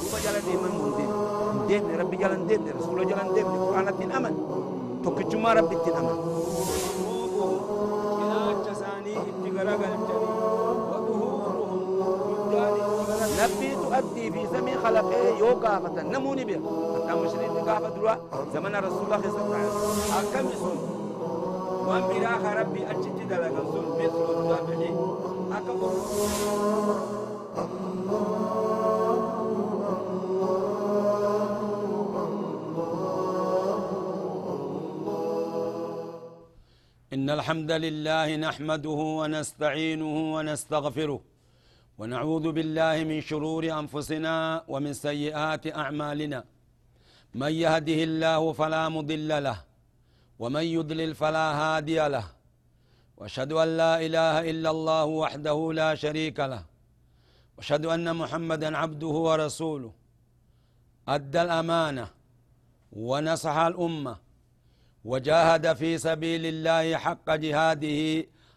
دوبا جالا ديمن مندين دين ربي جالا دين رسول جالا دين قرآن تين أمن توكجما ربي تين أمن نبي تؤدي في زمن خلقه يو قافة نموني بها حتى مشرين قافة دروا زمن رسول الله صلى الله عليه وسلم أكم يسون وان براخ ربي أجد دلقا سن مثل الدافعين أكم إن الحمد لله نحمده ونستعينه ونستغفره ونعوذ بالله من شرور أنفسنا ومن سيئات أعمالنا. من يهده الله فلا مضل له ومن يضلل فلا هادي له. وأشهد أن لا إله إلا الله وحده لا شريك له. وأشهد أن محمدا عبده ورسوله. أدى الأمانة ونصح الأمة. وجاهد في سبيل الله حق جهاده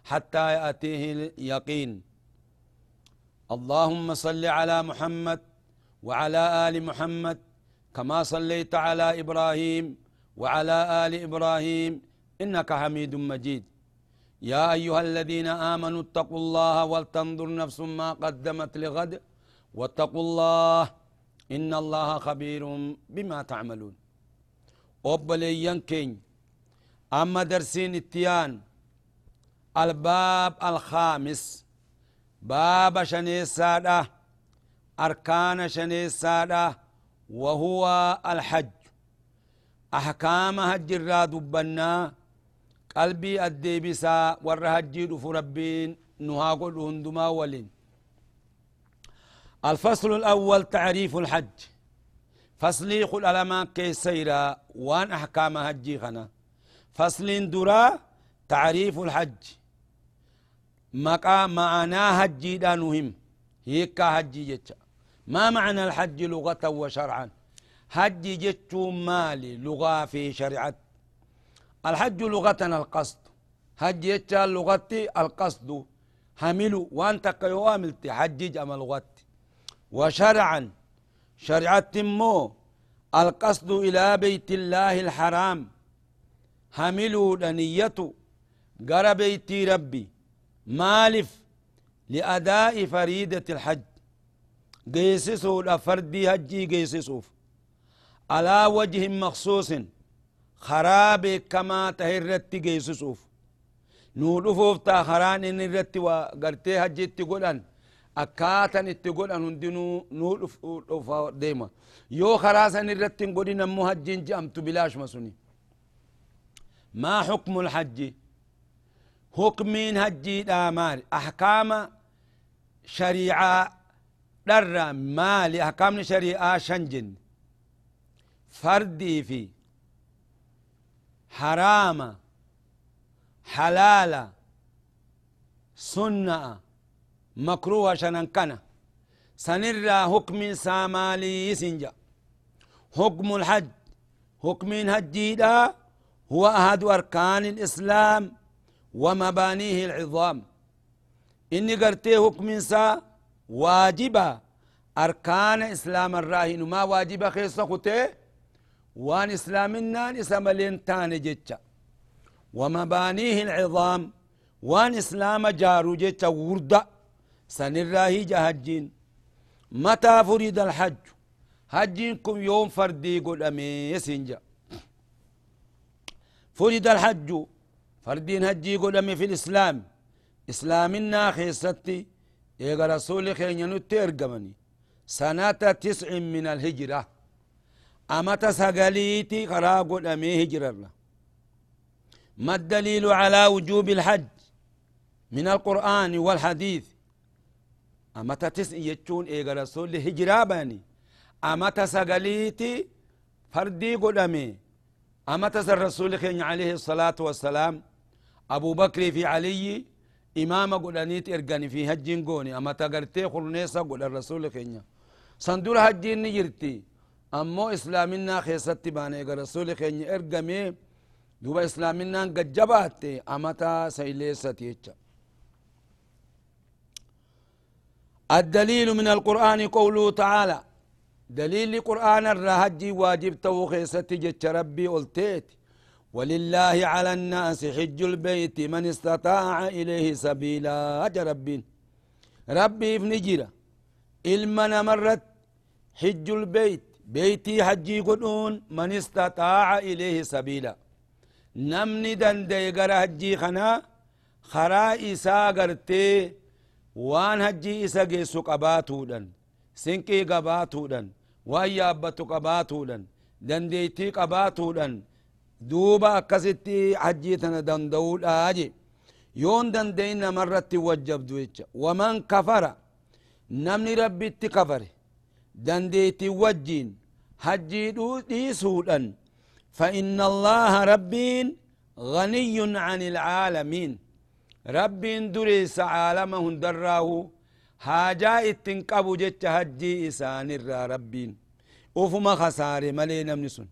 حتى يأتيه اليقين. اللهم صل على محمد وعلى آل محمد كما صليت على إبراهيم وعلى آل إبراهيم إنك حميد مجيد. يا أيها الذين آمنوا اتقوا الله ولتنظر نفس ما قدمت لغد واتقوا الله إن الله خبير بما تعملون. وبليان كين أما درسين التيان الباب الخامس باب شنيسادة أركان شنيسادة وهو الحج. أحكام هج الراد بنا قلبي الديبسا والرهجي ربين نهاقل هندما ولين. الفصل الأول تعريف الحج. فصلي قل ألما كي سيرا وان أحكام هجي خنا. فصل درا تعريف الحج. مقا معنا هجي دا نهم هيكا هجي جتشا ما معنى الحج لغة وشرعا؟ هجي جتشو مالي لغة في شريعة. الحج لغة القصد. هجي جتشا لغتي القصد. هملو وانت كيواملتي حجي جمع لغتي وشرعا شريعة مو القصد إلى بيت الله الحرام. هملو دنيته قرى بيتي ربي مالف لأداء فريدة الحج. قيسسو لفردي هجي قيسسوف. على وجه مخصوص خراب كما تهرت قيسسوف. نودفوف تا خران ان الرت وقرتي هجي تقولن أكاتا اتقولن هندنو نودف ديما. يو خراسا الرت نقولي نمو هجين جامت بلاش مسوني. ما حكم الحج؟ حكمين هجي دامار أحكام شريعة در مالي أحكام شريعة شنجن. فردي في. حرام. حلال. سنة. مكروه شنن كان سنرى حكم سامالي سنجا. حكم الحج. حكم هجيدا هو أحد أركان الإسلام ومبانيه العظام. إني قرتي حكم سا واجبة. أركان إسلام الراهن ما واجبة خيصة خطي وان إسلامنا إسمالين تاني جتشا ومبانيه العظام. وان إسلام جارو جتشا وردة. سن الراهي جهجين. متى فرد الحج؟ حجينكم يوم فردي قل أمي يسنجا. فرد الحج. فردين هجي قدامي في الإسلام. إسلامنا خيستي إيغا رسول خين ترجمني سنة تسع من الهجرة. أما تسقليتي خرا قدامي هجرة ما الدليل على وجوب الحج؟ من القرآن والحديث. أما تسع يجون إيغا رسول هجرة باني أما تسقليتي فردي قدامي أما تسر رسول خين عليه الصلاة والسلام أبو بكر في علي إمام قلانيت إرقاني في هج قوني أما تقرتي خلنيسا قل الرسول خينيا صندور هج نجرتي أمو إسلامنا خيستي باني رسول خينيا إرقامي دوبا إسلامنا قد جباتي أما تا سيليستي الدليل من القرآن قوله تعالى دليل قرآن الرهجي واجب توخيست جتش ربي قلتيت ولله على الناس حج البيت من استطاع إليه سبيلا ربين ربي. في نجرة المنا مرت حج البيت بيتي حجي قدون من استطاع إليه سبيلا نمني دن ديقر حجي خنا خرا إسا قرتي وان حجي إسا قيسو قباتو دن سنكي قباتو دن وان يابتو قباتو دن دنديتي قباتو دن دوبا أكستي حجي تنا دندول آجي يون دندين مرت وجب دويتش ومن كفر نمني ربي كفر دنديتي وجين حجي دي سودا فإن الله ربين غني عن العالمين ربين دريس عالمه دراه اتنقبو جتش هجي إسان الرا ربين وفما خساري ملينا منسون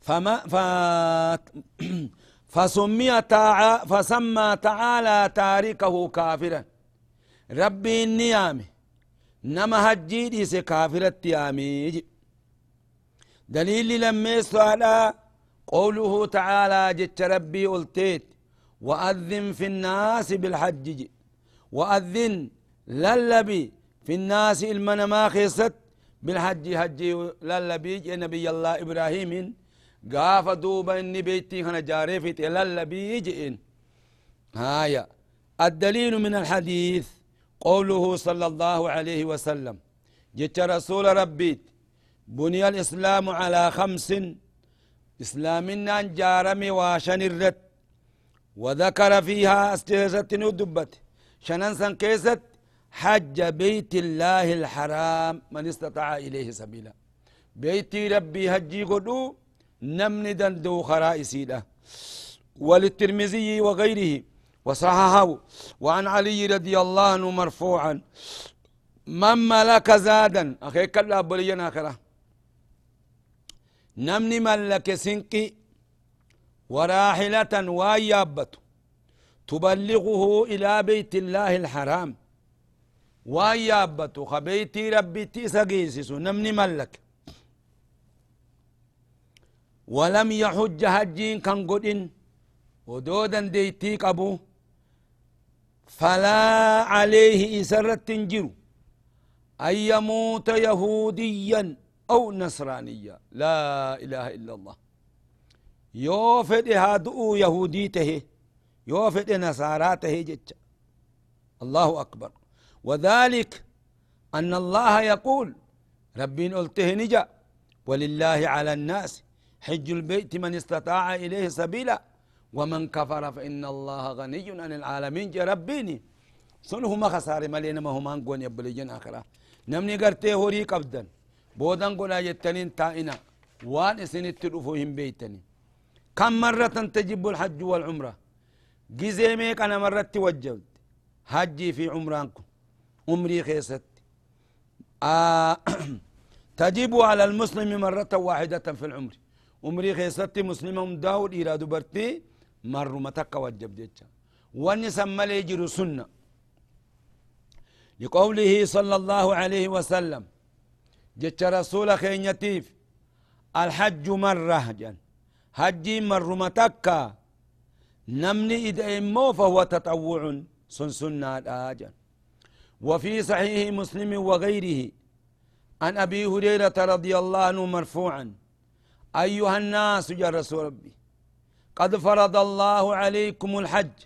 فما ف... فسمي تعا فسمى تعالى تاركه كافرا ربي النيامه نما هجي ديس كافرة يامي دليل لما على قوله تعالى جت ربي قلتيت وأذن في الناس بالحج وأذن للبي في الناس المنما خيست بالحج هجي للبي نبي الله إبراهيم قاف دوبا إني بيتي هنا جاري في للبي جئن هايا. الدليل من الحديث قوله صلى الله عليه وسلم جت رسول ربي بني الإسلام على خمس إسلامنا جارمي واشن الرد وذكر فيها أستهزت ندبت. شننسا كيست حج بيت الله الحرام من استطاع إليه سبيلا. بيتي ربي هجي قدو نمن دندو خرائسي له. وللترمذي وغيره وصححه وعن علي رضي الله عنه مرفوعا. من ملك زادا أخي كلا بلينا آخرة. نمني ملك سنكي وراحلة ويابت تبلغه إلى بيت الله الحرام. ويابت خبيتي ربي تسقيسس نمني ملك. ولم يحج هجين كان قدن ودودا ديتيك أبو فلا عليه إسرة تنجر أن يموت يهوديا أو نصرانيا. لا إله إلا الله. يوفد هادو يهوديته. يوفد نصاراته جج الله أكبر. وذلك أن الله يقول ربي قلته نجا ولله على الناس حج البيت من استطاع إليه سبيلا ومن كفر فإن الله غني عن العالمين. جا ربيني سنه ما خسار ملينا ما هم أنقون يبلجن آخرة. نمني قرتي هوري قبدا بودن قنا يتنين تائنا. وان اسن التلوفهم بيتني. كم مرة تجب الحج والعمرة جزيميك أنا مرة توجبت حجي في عمرانكم عمري خيست. آه تجب على المسلم مرة واحدة في العمر. عمري خيست مسلمة داود إرادو برتي مرة متك وجب جيتشا واني سمى يجر سنة. لقوله صلى الله عليه وسلم جتش رسول خينيتيف الحج مرة جن. حجي مرة متكا نمني إذا إمو فهو تطوع سن سنة آجا وفي صحيح مسلم وغيره عن أبي هريرة رضي الله عنه مرفوعا أيها الناس يا رسول ربي قد فرض الله عليكم الحج.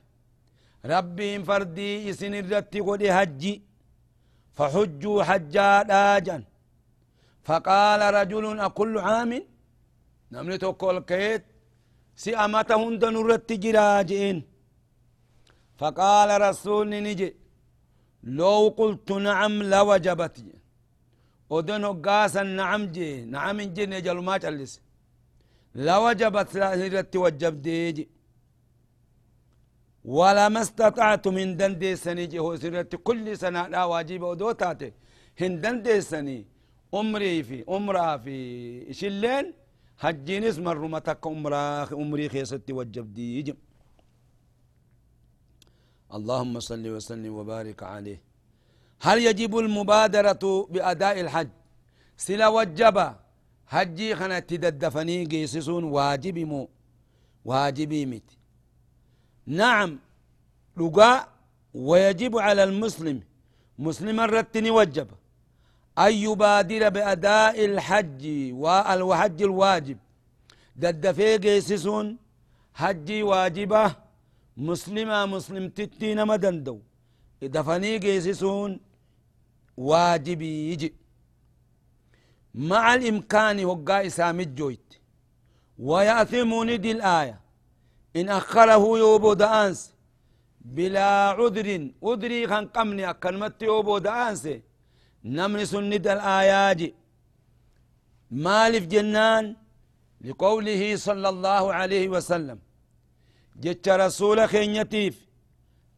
ربي فردي إسن الرتي قد هجي فحجوا حجا داجا فقال رجل أكل عام؟ نمني تقول كيت سئمة هند نرت جراجين فقال رسول نجي لو قلت نعم لوجبت. ودن قاسا نعم جي نعم جي نجل ما تلس لوجبت هرت وجب ديجي. ولا ما استطعت من دندي سني هو سرت كل سنة لا واجب ودوتاتي هن دندي سني عمري في عمرة في شلين حجين اسم الرمتك عمرة عمري خيستي وجب ديجي اللهم صل وسلم وبارك عليه. هل يجب المبادرة بأداء الحج؟ سلا وجبا هجي خنا تددفني قيسسون واجبي مو. واجبي مت. نعم. لقاء ويجب على المسلم. مسلما رتني وجب. أن يبادر بأداء الحج والحج الواجب. دد في قيسسون حجي واجبة مسلمة مسلم تتين مدندو. دفني قيسسون واجبي يجي. مع الإمكان هقا إسام الجويت ويأثم ندي الآية. إن أخره يوبو دآنس بلا عذر عذري خان قمني أكلمت يوبو دانس نمني سند الآيات مالف جنان لقوله صلى الله عليه وسلم. جت رسول خينيتيف.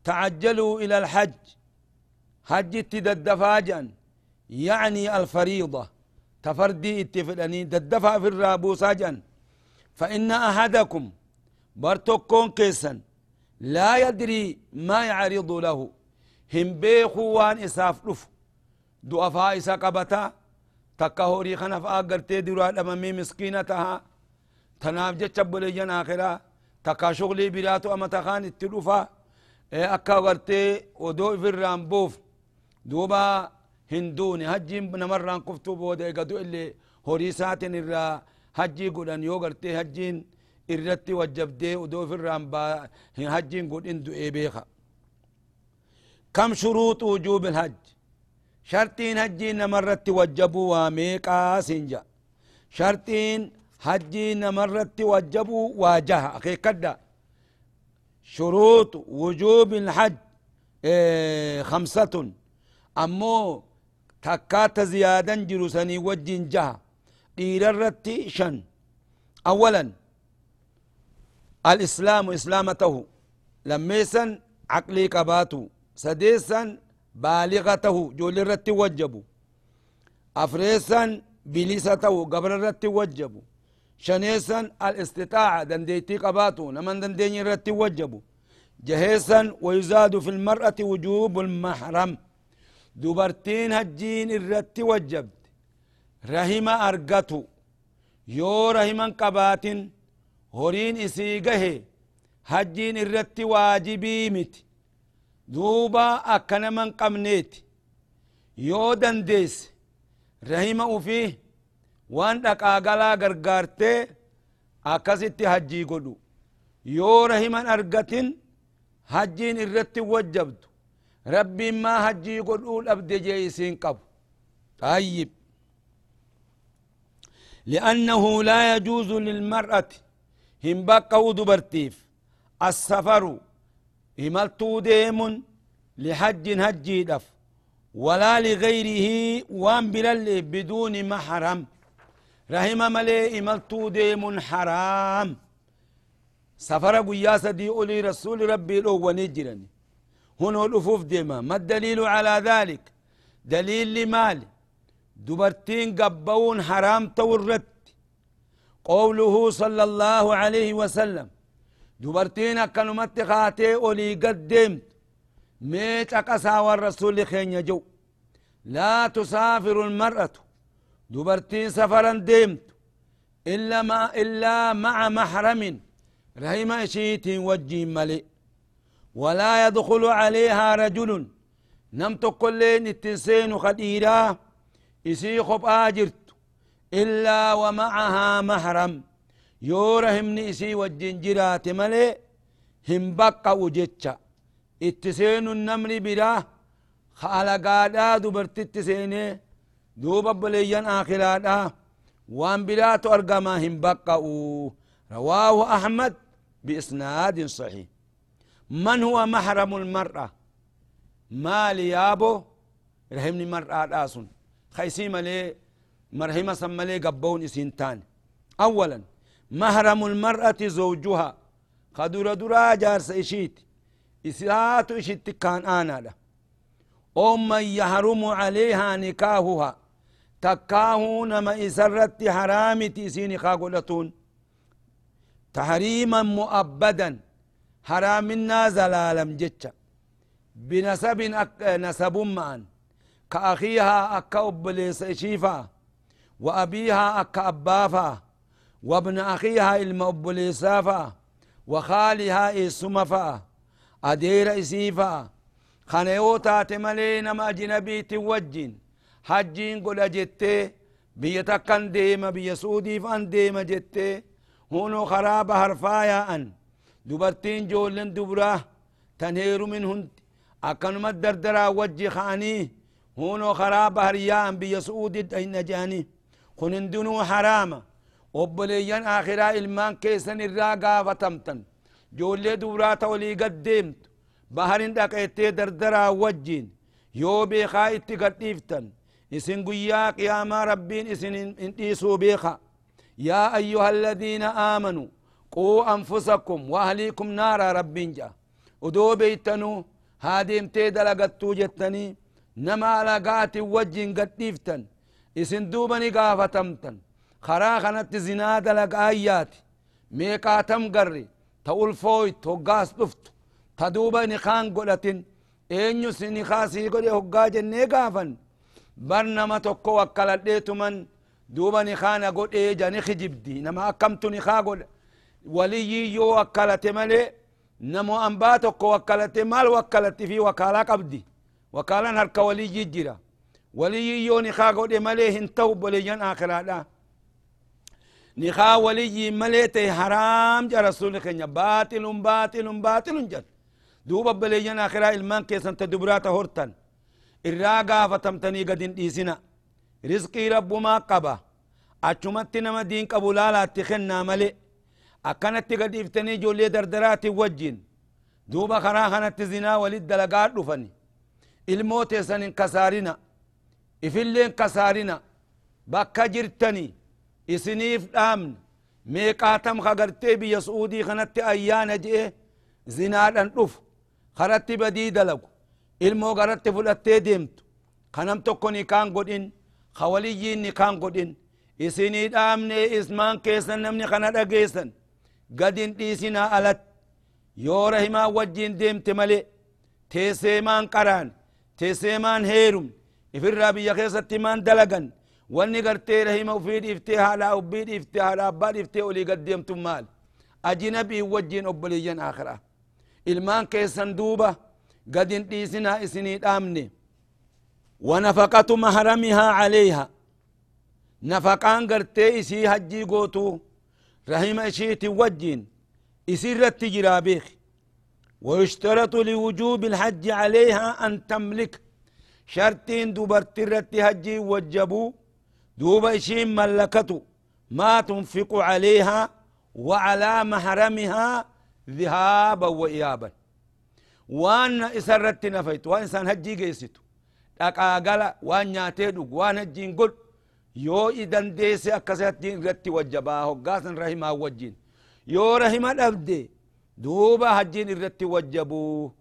تعجلوا إلى الحج. حج تددفاجا يعني الفريضة. تفردي اتفلني. ددفع في الرابوساجا فإن أحدكم برتكون كيسا لا يدري ما يعرض له. هم بيخو وان إساف لفو du'afaa isa qabata takka horii kana fa'a gartee duraa dhabamee miskiina taha tanaaf jecha boleeyyan akiraa takka shuglii biraatu amata kaan itti dhufa akka gartee odoo ifirraan buuf duuba hin duune hajjiin namarraan kuftuu booda ega du'illee horii isaatin irraa hajjii godhan yoo gartee hajjiin irratti wajjabdee odoo ifirraan hajjiin godhin du'ee beeka kam shuruuxu wujuubi الحج شرطين هجي نمرت وجبوا وميقا سنجا. شرطين هجي نمرت وجبوا واجه أخي كدا. شروط وجوب الحج إيه خمسة. أمو تكات زيادا جلسني وجين جها إيررت شن. أولا الإسلام إسلامته. لميسا عقلي كباتو. سديسا بالغته جول الرت وجبوا أفريسا بليسته قبل الرت وجبوا شنيسا الاستطاعة دنديتي قباتو نمن دندين الرت وجبوا جهيسا ويزاد في المرأة وجوب المحرم. دبرتين هجين الرت وجبت. رحم أرقتو يو رحما قبات هورين إسيقه. هجين الرت واجبي مت دوبا أكنا من قمنيت يو دنديس رحمة وفيه وان دقاقلا غرغارتي أكاسيتي حجي قدو يو رحمة أرغتين حجين الرت وجبت ربي ما حجي قدو الأبد جيسين قب طيب لأنه لا يجوز للمرأة هم بقوا دبرتيف السفر إملتو ديم لحج هجي دف ولا لغيره وان بلل بدون محرم. رحم ملي إملتو ديم حرام. سفر قياسة دي أولي رسول ربي لو ونجرني. هنا الأفوف ديما ما الدليل على ذلك؟ دليل لمال؟ دبرتين قبون حرام تورت. قوله صلى الله عليه وسلم دبرتين أكنمت خاتي أولي قدمت ميت أقسى والرسول خين يجو لا تسافر المرأة دبرتين سفرا ديمت إلا ما إلا مع محرم رحم شيت وجه ملئ ولا يدخل عليها رجل نمت كلين التنسين خديرا إسي خب آجرت إلا ومعها محرم isii wajjin jiraate malee hin baqqa'u jecha itti seenun namni biraa alagaadhaa dubartitti seenee duuba boleeyyan aakiraadhaa waan biraatu argamaa hin baqqa'u رواه أحمد بإسناد صحيح من هو محرم المرأة ما ليابو رحمني مرأة آسون خيسي ملي مرحمة سمالي قبون إسنتان أولا محرم المرأة زوجها. خدورة درا جارس إشيت. إسهات إشيت كان آنا ده أم يحرم عليها نكاهها. تكاهو نما إسرت حرام تيسيني خاقلتون تحريما مؤبدا. حرام زلالم جتشا. بنسب أك... نسب معا كأخيها أكا أبليس إشيفا. وأبيها أكا أبافا. وابن أخيها المؤبليسافا وخالها إسمفا أدير إسيفا خنيوتا تملي ما أجنبي توجين. حجين قل أجتي بيا تكن ديما بيا سودي فان ديما جتي. هونو خراب هرفايا أن. دبرتين جولن دبرا تنهيرو من هند أكنما دردرا وجي خاني. هونو خراب هريان بيا سودي دين جاني. حراما وبليان آخرا ilmaan keessan irraa gaafatamtan joollee dubraata olii gaddeemtu baharin dhaqeettee dardaraa wajjiin yoo beekaa itti gadhiiftan isin guyyaa qiyaamaa rabbiin isin hin dhiisuu beeka yaa ayyuha aladiina aamanuu quu anfusakum waahliikum naara rabbiin ja'a odoo beeytanuu haa deemtee dalagattuu jettanii nama alagaatin wajjiin gadhiiftan isin duuba ni gaafatamtan karaa kanatti zinaa dalagaayaati meeqaatam garri ta ulfooyt hoggaas dhuftu ta duuba nikaan godhatin eenyu si nikaa sii godhe hoggaa jennee gaafan bar nama tokko wakkaladheetuman duuba nikaana godhee jani kijibdi nama akkamtu nikaa godha waliyyiyyoo wakkalate malee namo ambaa tokko wakkalate maal wakkalatti fi wakaalaa qabdi wakaalaan harka waliyyi jira waliyyiyyoo nikaa godhe malee hin ta'u boleyyan akiraadha نخا ولي مليتي حرام جا رسول كنيا باطل باطل باطل جد. دوبا بليجن آخرا إلمان كيسان تدبرات هورتن. الراقا فتمتني قد إيسنا رزقي رب ما قبا. أچمت نما دين قبولالا تخنا ملي أكنت قد إفتني جولي دردرات وجين. دوبا خرا خانت زنا ولد دلقات رفني إلموت يسن انكسارنا إفلين كسارنا بكا جرتني isiniif dhaamna meeqaatam kagartee biyya su'uudii kanatti ayyaana je'e zinaadhan dhufu karatti badii dalagu ilmoo garatti fudhattee deemtu kanam tokko nikaan godhin kawaliyyiin nikaan godhin isinii dhaamne ismaan keessan namni kana dhageessan gadin dhiisinaa alat yoo rahimaa wajjiin deemte male teesseemaan qaraan teesseemaan heerum ifirraa biyya keessatti maan dalagan واني قرتي رهي موفيد افتها لا أبيد افتها لا أباد افتها ولي قديم تمال أجنبي وجين أبلي جن آخرة. إلمان كي سندوبة قد انتيسنا اسنيت آمني ونفقة مهرمها عليها. نفقان قرتي إسي هجي قوتو. رهيم اشيت وجين اسير التجرى بيخ ويشترط لوجوب الحج عليها أن تملك. شرطين دوبرتي رتي هجي وجبو. دوبا إشين ملكته ما تنفق عليها وعلى محرمها ذهابا وإيابا وان إسرت نفيت وان إنسان هجي قيستو dhaqaagala waan nyaatee dhugu waan hajjiin godhu yoo idan deese akkasatti irratti wajjabaa hoggaasan rahimaa wajjin yoo rahima dhabde duuba hajjiin irratti wajjabuu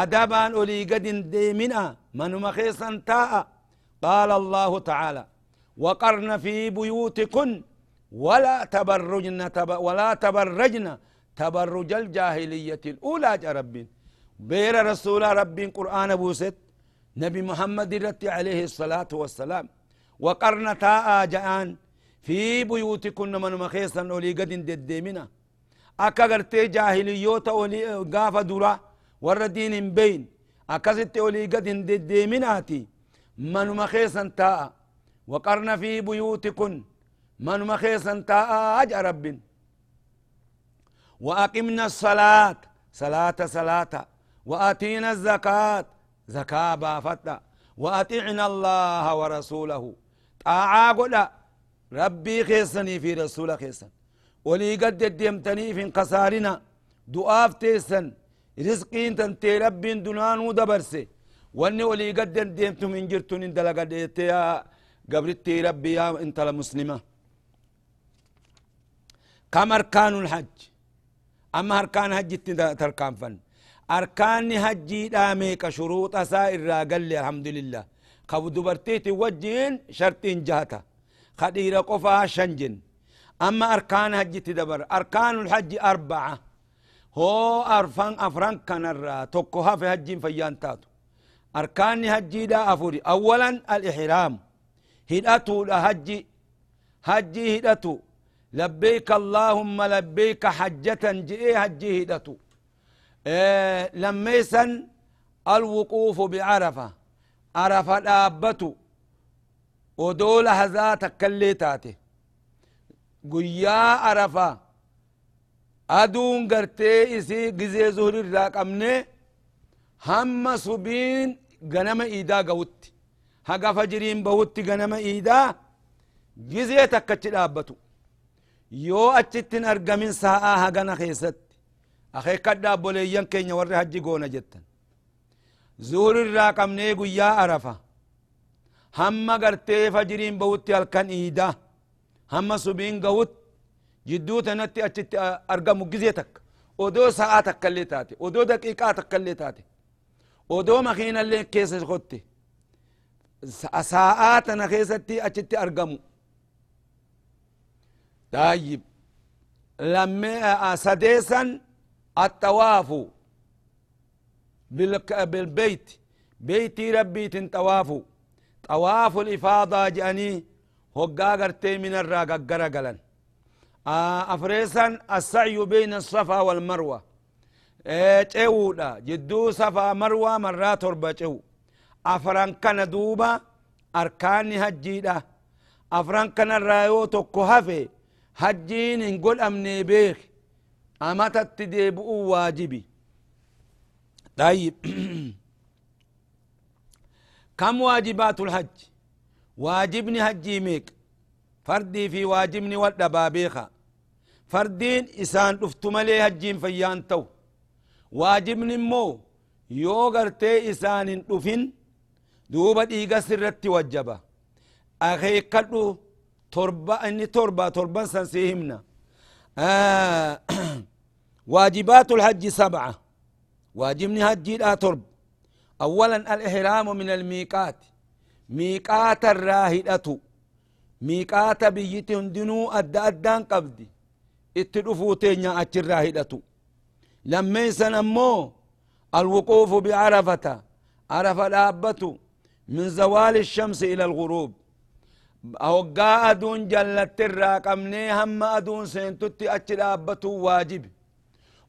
adabaan olii gadin deemina manuma keessan taa'a qaala allahu tacaala وقرن في بيوتكن ولا تبرجن تب ولا تبرجن تبرج الجاهلية الأولى يا رب. بير رسول رب قرآن بوست نبي محمد رت عليه الصلاة والسلام. وقرن تاء جان في بيوتكن من مخيصا ولي قد ددمنا. أكا قرتي جاهليوتا ولي قاف درا والردين بين. أكست ولي قد ددمناتي من مخيصا تاء وقرن في بيوتكن. من مخيصا تاج رب. وأقمنا الصلاة. صلاة صلاة. وآتينا الزكاة. زكاة بافتا وأطعنا الله ورسوله. طاعة قد ربي خيسني في رسول خيسن ولي قد ديمتني في انقصارنا. دعاف تيسن رزقين تنتي ربي دنان ودبرسي واني ولي قد ديمت من جرتون اندلق ديتيا قبرتي ربي يا انت مسلمة. كم أركان الحج؟ أما أركان حج تركان فن. أركان حجي داميك شروط سائر قال لي الحمد لله خب دبرتي وجين شرطين جهتا. خدير قفا شنجن. أما أركان حج تدبر أركان الحج أربعة. هو أرفان أفران كان الرا توكوها في حج فيان تاتو. أركان حجي دا أفوري. أولا الإحرام. Hidhatuudha hajji هجي هدتو لبيك اللهم لبيك حجة جئ هجي هدتو إيه لميسا الوقوف بعرفة عرفة دابتو ودول هذا تكلي تاتي قيا عرفة أدون قرتي إسي قزي زهر الراك أمني هم صبين غنم هقا فجرين بوت غنم إيدا جزية تكتش دابتو يو أجتن أرقمين ساعة هقنا خيست أخي قد أبوليين كينيا وري حجي قونا جتا زهر الراك أمني قيا عرفة هم قرتي فجرين بوت الكن إيدا هم صبين قوت جدو تنتي أجت أرقم جزيتك ودو ساعة تكلي تاتي ودو دقيقة تكلي تاتي ودو مخينا اللي كيس ساعات أنا خيستي أجت أرقمو. طيب. لما سديسا الطواف بالبيت. بيتي ربي تنطوافو طواف الإفاضة جاني هقا قرتي من الراقة قرقلا آه أفريسا السعي بين الصفا والمروة. jidduu safaa marwaa marraa torba cewu afran kana duuba arkaanni hajjiidha afran kanarraa yoo tokko hafe hajjiin hin godhamne beek amatatti deebi'uu waajibi طيب كم واجبات الحج واجبني هجي ميك فردي في واجبني والدبابيخة فردين إسان افتمالي هجين فيان تو واجبني مو يو غرتي إسان دفن دوبا ديغا سرت وجبا أخي كدو تربة اني تربة تربة سنسيهمنا آه واجبات الحج سبعة واجبني هجي لا ترب أولا الإحرام من الميقات ميقات الراهدة ميقات بيتي هندنو أدى أدان قبدي اتدفو تينيا أتش الراهدة لما سنمو الوقوف بعرفة عرفة دابته من زوال الشمس إلى الغروب. أوقا أدون جلت تراقمني هم أدون سنتتي أجل أبتو واجب.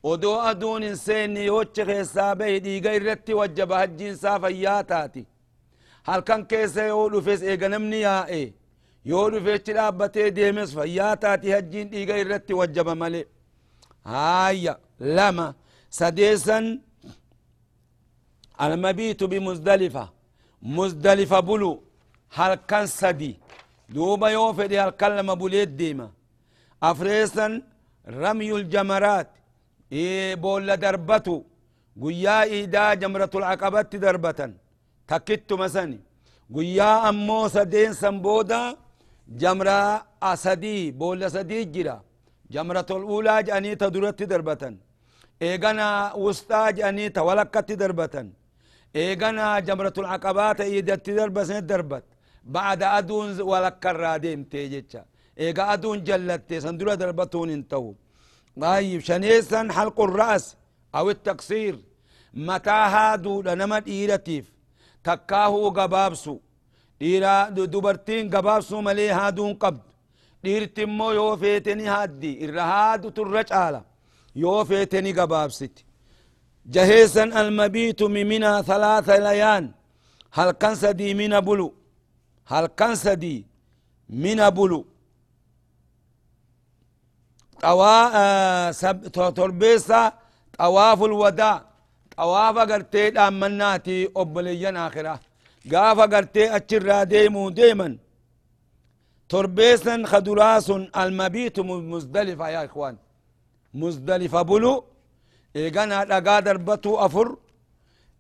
ودو أدون إنسان يوچ خيسابي دي غيرت وجب هجين سافا ياتاتي هل كان كيسا يولو فيس إيغنم نياء إيه؟ يولو فيس تلا أبتو ديمس فياتاتي هجين دي غيرت وجب ملي. هاي لما سديسا المبيت بمزدلفة. Bimuzdalifa muzdalifa bulu halkan sadi duuba yoo fedhe halkan lama buleet deema afreessan ramyul jamaraat بولا دربتو قيا إيدا جمرة العقبة دربة تكتو مسني قيا أمو سدين سنبودا جمرة أسدي بولا سدي جرا جمرة الأولى جاني تدرت دربة إيغانا وسطى جاني تولكت دربة إيغانا جمرة العقبات إيدت دربة دربت بعد أدون ولك الرادين تيجيتشا. إيغا أدون جلت سندرة دربتون انتهوا طيب شنيسا حلق الرأس أو التقصير. متى هادو لنما ديرتيف تكاهو قبابسو ديرا دبرتين قبابسو ملي هادون قبد ديرتمو يو فيتني هادي. الرهادو ترجعالا يو فيتني قبابست جهيسا المبيت ممنا ثلاث ليان. هل كان سدي من بلو؟ هل كان سدي من بلو؟ طوا آه سب تربيسا طواف الوداع. طواف قرتي دامناتي أبليين آخرة قاف قرتي أتشرا ديمو ديما تربيسا خدراس المبيت مزدلفة يا إخوان. مزدلفة بلو إيغانا لقا دربتو أفر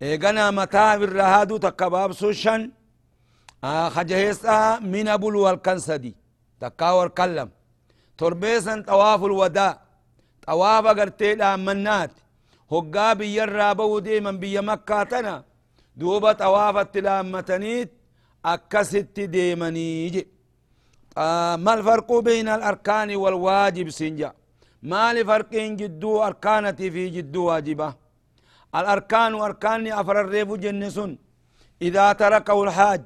إيغانا متى بالرهادو تكباب سوشن خجهيسا من بلو الكنسدي تكاور كلم تربيسا طواف الوداع طواف قرتي منات هقا بيا الرابو ديما بيا مكة تنا دوبا طواف التلامتنيت أكست ديماني يجي آه ما الفرق بين الأركان والواجب سنجا ما لفرق جدو أركانتي في جدو واجبة الأركان أركان أفر الريب جنسون إذا تركه الحاج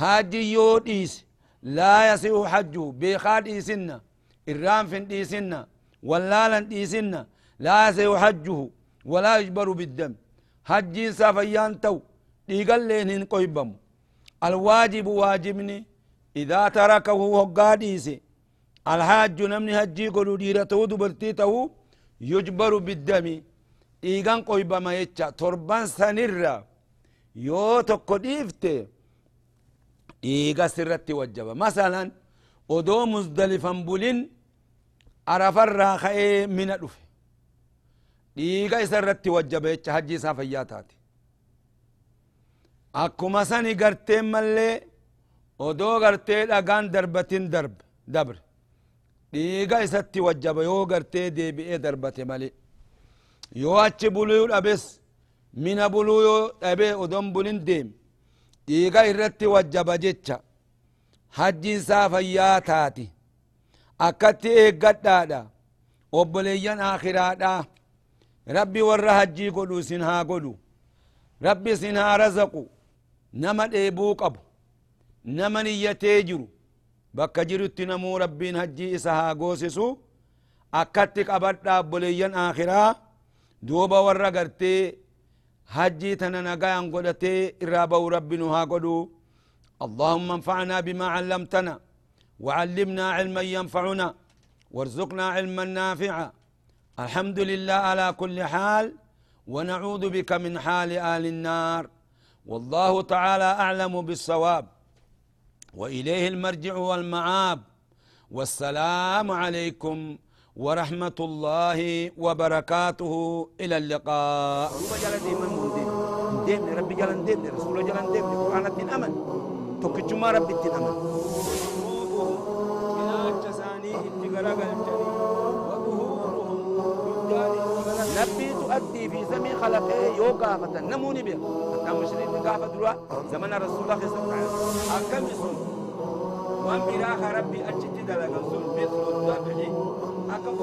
حاج يوديس لا يسيء حجه بخاد إيسنا الرام في إيسنا ولالا إيسنا لا يسيء حجه ولا يجبر بالدم حجي سافيان تو ديقل لين قيبم الواجب واجبني إذا تركه هقاديسي الحاج نمني هجي قلو ديرته دبرتيته يجبر بالدم إيغان قيبما يتشا تربان سنرّا yoo tokko dhiifte dhiiga sirratti wajjaba masalan odoo muzdalifan bulin arafarraa ka'ee mina dhufe dhiiga isa irratti wajjaba jecha hajji isaa fayyaa taate akkuma sani garteen mallee odoo gartee dhiiga isatti wajjaba yoo gartee deebi'ee darbate male yoo achi buluu dhabes mina buluu yoo dhabee odon bulin deem dhiiga irratti wajjaba jecha hajji isaa fayyaa taati. Akkatti eeggadhaadha obboleeyyan aakiraadha rabbi warra hajjii godhu isin haa godhu. Rabbi isin haa razaqu. Nama dheebuu qabu. Nama niyyatee jiru bakka jirutti namuu rabbiin hajjii isa haa goosisu akkatti qabadha obboleeyyan aakhiraa duuba warra gartee hajjii tana nagayan godhatee irraa ba'u rabbi nu haa godhu اللهم انفعنا بما علمتنا وعلمنا علما ينفعنا وارزقنا علما نافعا الحمد لله على كل حال ونعوذ بك من حال آل النار والله تعالى أعلم بالصواب وإليه المرجع والمعاب. والسلام عليكم ورحمة الله وبركاته. إلى اللقاء. ديم ربي جلن رسول جلن ديم قرآن الدين أمن. توكيتشما ربي الدين أمن. نبي تؤدي في زمن خلقه يوقع فتن نموني بها حتى مشرين قافة دروا زمن رسول الله صلى الله عليه وسلم. أكم يسون وان براخ ربي أجت دلقا سن مثل الذبح أكم